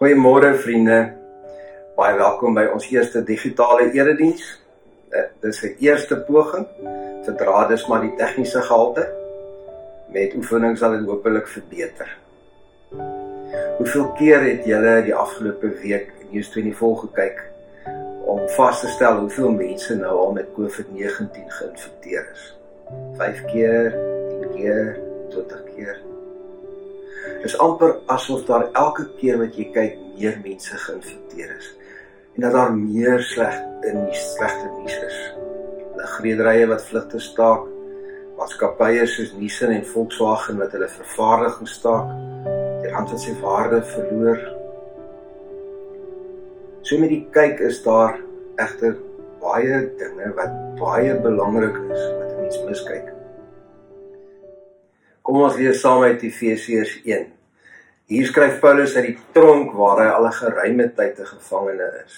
Goeiemôre vriende. Baie welkom by ons eerste digitale erediens. Eh, dit is 'n eerste poging. Verdra dis maar die tegniese gehalte. Met oefening sal dit hopelik verbeter. Hoeveel keer het julle die afgelope week News24 gekyk om vas te stel hoeveel mense nou al met COVID-19 geïnfekteer is? 5 keer, 10 keer, 20 keer is amper asof daar elke keer wat jy kyk meer mense geïnfekteer is en dat daar meer sleg in die slegte nuus is. Legrederye wat vlugte staak, maatskappye soos Nissan en Volkswagen wat hulle vervaardiging staak, die rand het sy waarde verloor. So met die kyk is daar egter baie dinge wat baie belangrik is wat 'n mens miskyk. Kom ons lees saam uit Efesiërs 1. Hier skryf Paulus uit die tronk waar hy al 'n geruime tyd 'n gevangene is.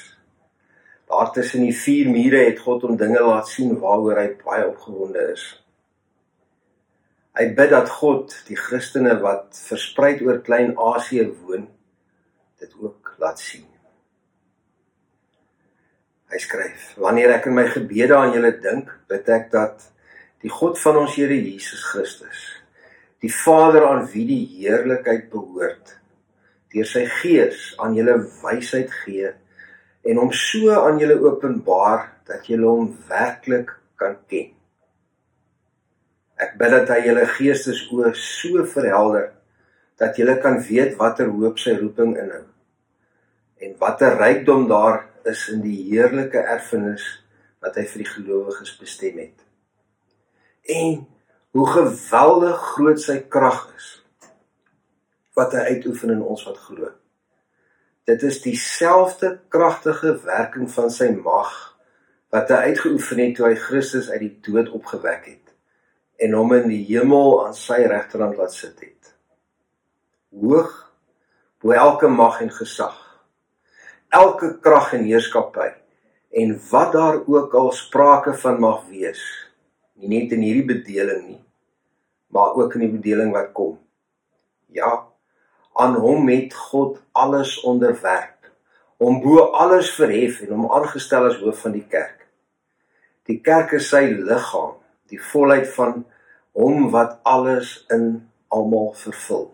Daar tussen die vier mure het God hom dinge laat sien waaroor hy baie opgewonde is. Hy bid dat God die Christene wat versprei oor Klein-Asië woon, dit ook laat sien. Hy skryf: Wanneer ek in my gebede aan julle dink, bid ek dat die God van ons Here Jesus Christus die Vader aan wie die heerlikheid behoort deur sy gees aan julle wysheid gee en hom so aan julle openbaar dat julle hom werklik kan ken. Ek bid dat hy julle geestesoë so verhelder dat julle kan weet watter hoop sy roeping inhou en watter rykdom daar is in die heerlike erfenis wat hy vir die gelowiges bestem het. En hoe geweldig groot sy krag is wat hy uitoefen in ons wat glo. Dit is dieselfde kragtige werking van sy mag wat hy uitgeoefen het toe hy Christus uit die dood opgewek het en hom in die hemel aan sy regterhand laat sit het. Hoog bo elke mag en gesag, elke krag en heerskappy en wat daar ook al sprake van mag wees nie net in hierdie bedeling nie, maar ook in die bedeling wat kom. Ja, aan hom het God alles onderwerp, hom bo alles verhef en hom aangestel as hoof van die kerk. Die kerk is sy liggaam, die volheid van hom wat alles in almal vervul.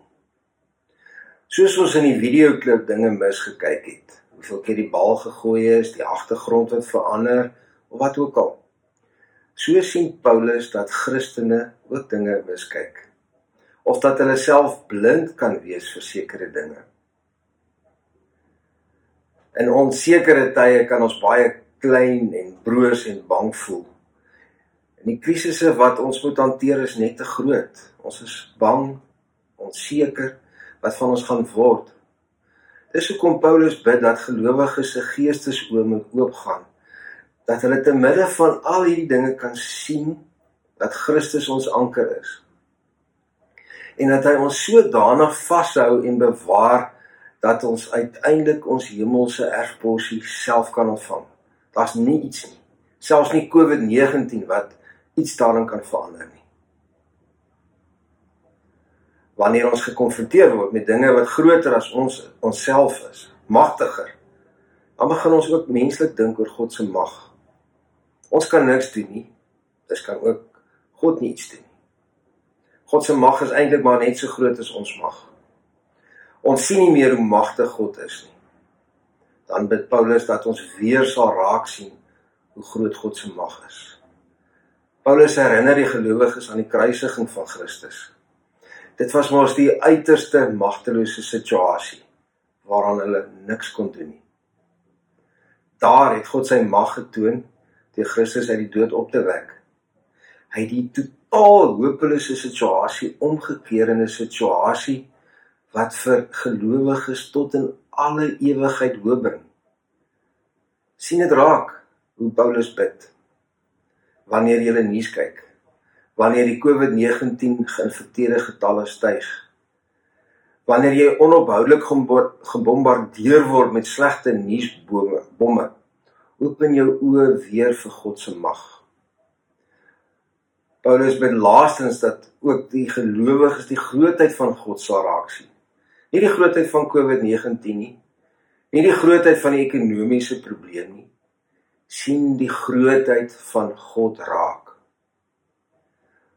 Soos ons in die videoklip dinge misgekyk het, hoeveel keer die bal gegooi is, die agtergrond wat verander of wat ook al. So sien Paulus dat Christene ook dinge miskyk of dat hulle self blind kan wees vir sekere dinge. In onsekere tye kan ons baie klein en broos en bang voel. En die krisisse wat ons moet hanteer is net te groot. Ons is bang, onseker wat van ons gaan word. Dis hoekom Paulus bid dat gelowiges se geestesoë moet oopgaan dat hulle te midde van al hierdie dinge kan sien dat Christus ons anker is. En dat hy ons sodanig vashou en bewaar dat ons uiteindelik ons hemelse erfporsie self kan ontvang. Daar's nie iets nie, selfs nie COVID-19 wat iets daarin kan verander nie. Wanneer ons gekonfronteer word met dinge wat groter as ons onsself is, magtiger, dan begin ons ook menslik dink oor God se mag Ons kan niks doen nie. Dis kan ook God nie iets doen nie. God se mag is eintlik maar net so groot as ons mag. Ons sien nie meer hoe magtig God is nie. Dan bid Paulus dat ons weer sal raak sien hoe groot God se mag is. Paulus herinner die gelowiges aan die kruisiging van Christus. Dit was mos die uiterste magtelose situasie waaraan hulle niks kon doen nie. Daar het God sy mag getoon deur Christus uit die dood op te wek. Hy het die totaal hopelose situasie omgekeer in 'n situasie wat vir gelowiges tot in alle ewigheid hoop bring. sien dit raak hoe Paulus bid wanneer jy nuus kyk wanneer die COVID-19 geïnfekteerde getalle styg wanneer jy onophoudelik gebombardeer word met slegte nuusbome bomme open jou oë weer vir God se mag. Paulus bid laastens dat ook die gelowiges die grootheid van God sal raak sien. Nie die grootheid van COVID-19 nie, Nie die grootheid van die ekonomiese probleem nie. sien die grootheid van God raak.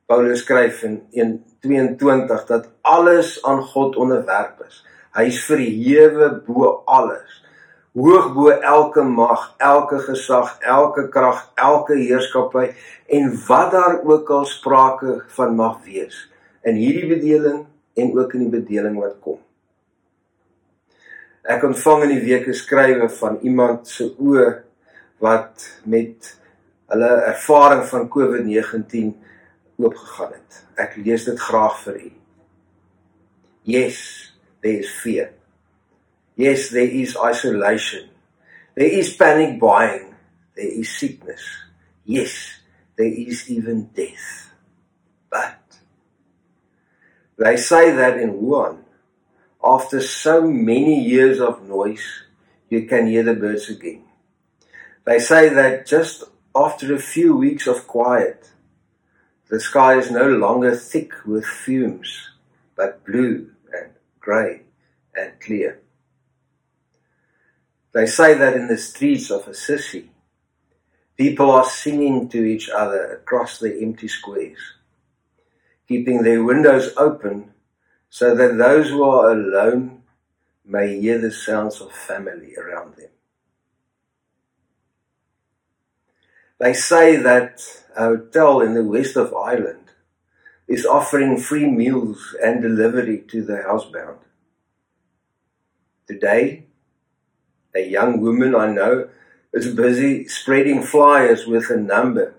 Paulus skryf in 1:22 dat alles aan God onderwerp is. Hy is verhewe bo alles. Hoog bo elke mag, elke gesag, elke krag, elke heerskappy en wat daar ook al sprake van mag wees in hierdie bedeling en ook in die bedeling wat kom. Ek ontvang in die week 'n skrywe van iemand se oë wat met hulle ervaring van COVID-19 oopgegaan het. Ek lees dit graag vir u. Yes, there is fear. Yes, there is isolation. There is panic buying. There is sickness. Yes, there is even death. But they say that in Wuhan, after so many years of noise, you can hear the birds again. They say that just after a few weeks of quiet, the sky is no longer thick with fumes, but blue and grey and clear. They say that in the streets of Assisi, people are singing to each other across the empty squares, keeping their windows open so that those who are alone may hear the sounds of family around them. They say that a hotel in the west of Ireland is offering free meals and delivery to the housebound. Today, a young woman I know is busy spreading flyers with a number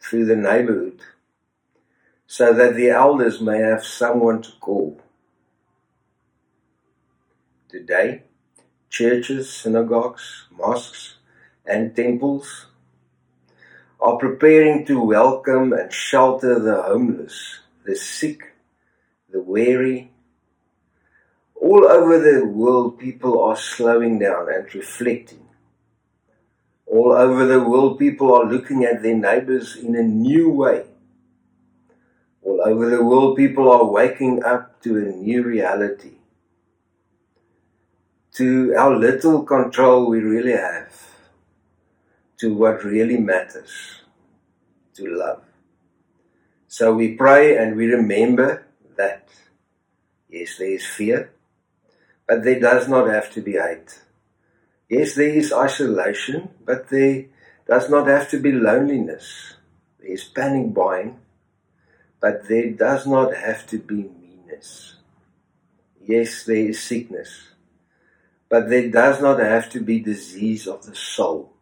through the neighborhood so that the elders may have someone to call. Today, churches, synagogues, mosques, and temples are preparing to welcome and shelter the homeless, the sick, the weary. All over the world, people are slowing down and reflecting. All over the world, people are looking at their neighbors in a new way. All over the world, people are waking up to a new reality, to how little control we really have to what really matters to love. So we pray and we remember that yes, there is fear, but there does not have to be hate. Yes, there is isolation, but there does not have to be loneliness. There is panic buying, but there does not have to be meanness. Yes, there is sickness, but there does not have to be disease of the soul.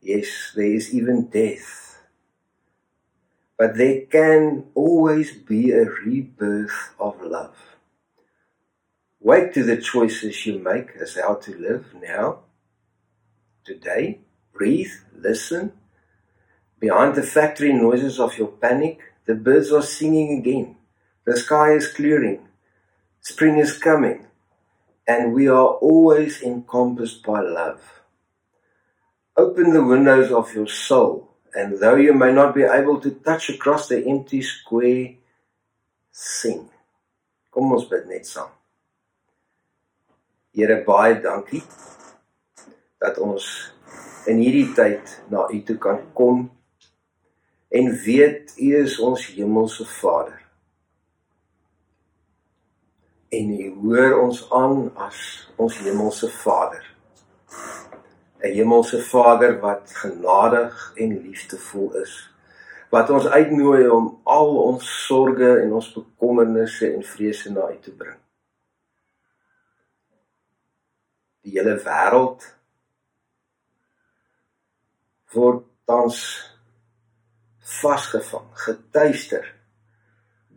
Yes, there is even death. But there can always be a rebirth of love. Wait to the choices you make as how to live now, today. Breathe, listen. Behind the factory noises of your panic, the birds are singing again. The sky is clearing. Spring is coming. And we are always encompassed by love. Open the windows of your soul, and though you may not be able to touch across the empty square, sing. Kom ons bid net saam. Here baie dankie dat ons in hierdie tyd na U toe kan kom en weet U is ons hemelse Vader. En U hoor ons aan as ons hemelse Vader. 'n hemelse Vader wat genadig en liefdevol is wat ons uitnooi om al ons sorges en ons bekommernisse en vrese na U te bring. Die hele wêreld word tans vasgevang, getuister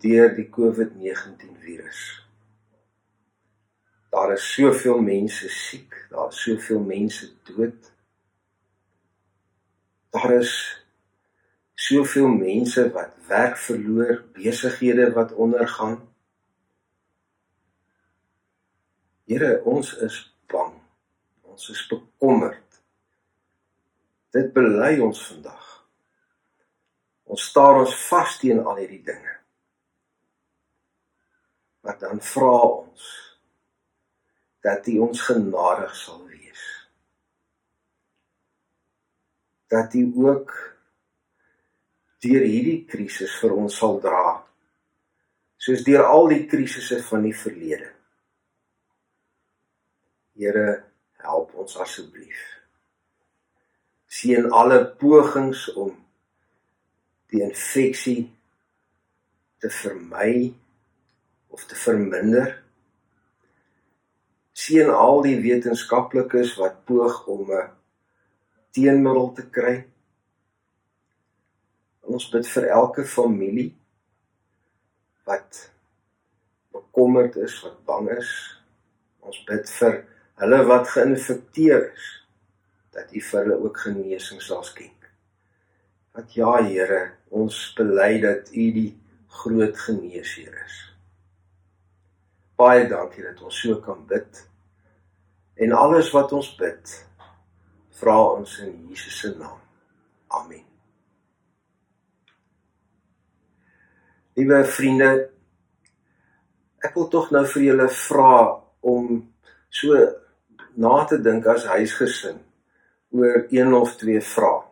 deur die COVID-19 virus. Daar is soveel mense siek, daar is soveel mense dood. Daar is soveel mense wat werk verloor, besighede wat ondergaan. Here, ons is is bekommerd. Dit bely ons vandag. Ons staar ons vas teen al hierdie dinge. Maar dan vra ons dat U ons genadig sal wees. Dat U ook deur hierdie krisis vir ons sal dra. Soos deur al die krisisse van die verlede. Here, help ons asseblief. Sien alle pogings om die infeksie te vermy of te verminder. Sien al die wetenskaplikes wat poog om 'n teenmiddel te kry. Ons bid vir elke familie wat bekommerd is, wat bang is. Ons bid vir hulle wat geïnfekteer is dat U vir hulle ook genesing sal skenk. Dat ja Here, ons bely dat U die groot geneesheer is. Baie dankie dat ons so kan bid. En alles wat ons bid, vra ons in Jesus se naam. Amen. Liewe vriende, ek wil tog nou vir julle vra om so na te dink as huisgesin oor een of twee vrae.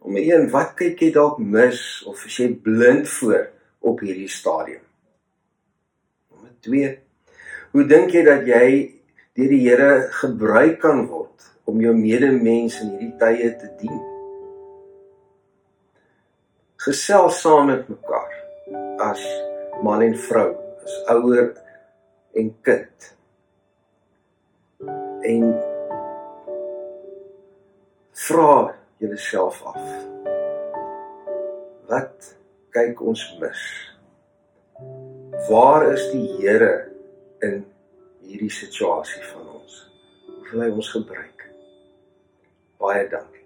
Om een, wat kyk jy dalk mis of is jy blind voor op hierdie stadium? Nommer 2. Hoe dink jy dat jy deur die Here gebruik kan word om jou medemens in hierdie tye te dien? Gesels saam met mekaar as man en vrou, as ouer en kind. En vra julleself af. Wat kyk ons mis? Waar is die Here in hierdie situasie van ons? Hoe wil hy ons gebruik? Baie dankie.